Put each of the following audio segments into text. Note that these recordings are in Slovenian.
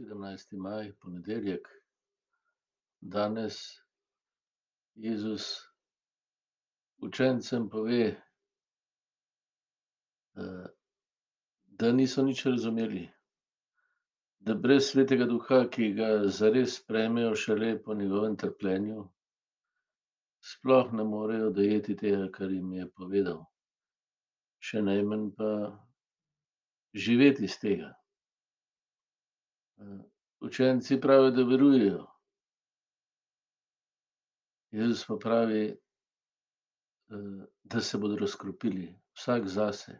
sedemnajsti maj, ponedeljek. Danes Jezus učencem pove, da niso nič razumeli. Da brez svetega duha, ki ga zares prejmejo šele po njegovem trpljenju, sploh ne morejo dojeti tega, kar jim je povedal. Še najmanj pa živeti iz tega. Učenci pravijo, da verujejo. Jezus pa pravi, da se bodo razkropili, vsak zase.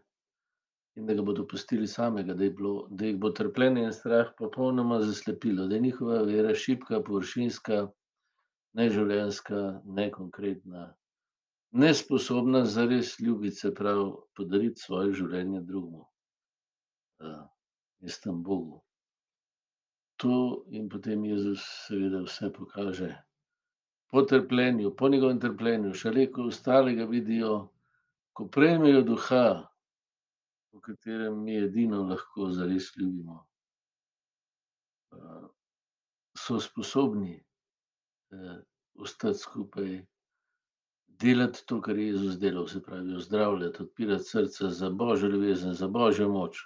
In da ga bodo pustili samega, da bilo, da jih bo trpljenje in strah popolnoma zaslepilo, da je njihova vera šibka, površinska, neživljenjska, nekonkretna, nesposobna zares ljubiti, se pravi podariti svoje življenje drugemu. in s tem Bogu. To jim potem Jezus seveda vse pokaže. Po trpljenju, po njegovem trpljenju, šele ko ostalega vidijo, ko prejmejo duha, v katerem mi edino lahko zares ljubimo, so sposobni, ostati skupaj, delati to, kar je Jezus delal, se pravi ozdravljati, odpirati srca za božjo ljubezen, za božjo moč.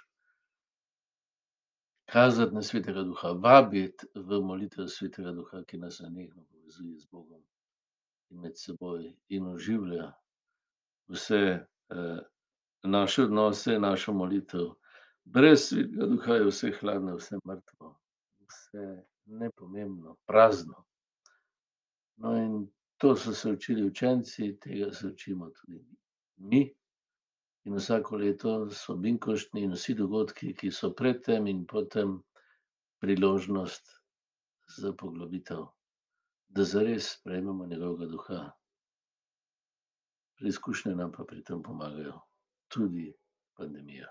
Kazati na svetega duha, vabiti v molitev svetega duha, ki nas nenehno povezuje z Bogom in med seboj in oživlja vse, naše odnose, našo molitev. Brez svetega duha je vse hladno, vse mrtvo, vse nepomembno, prazno. No, in to so se učili učenci, tega se učimo tudi mi. In vsako leto so binkoštni in vsi dogodki, ki so pred tem in po tem, priložnost za poglobitev, da zares sprejmemo njegovega duha. Izkušnje nam pa pri tem pomagajo, tudi pandemija.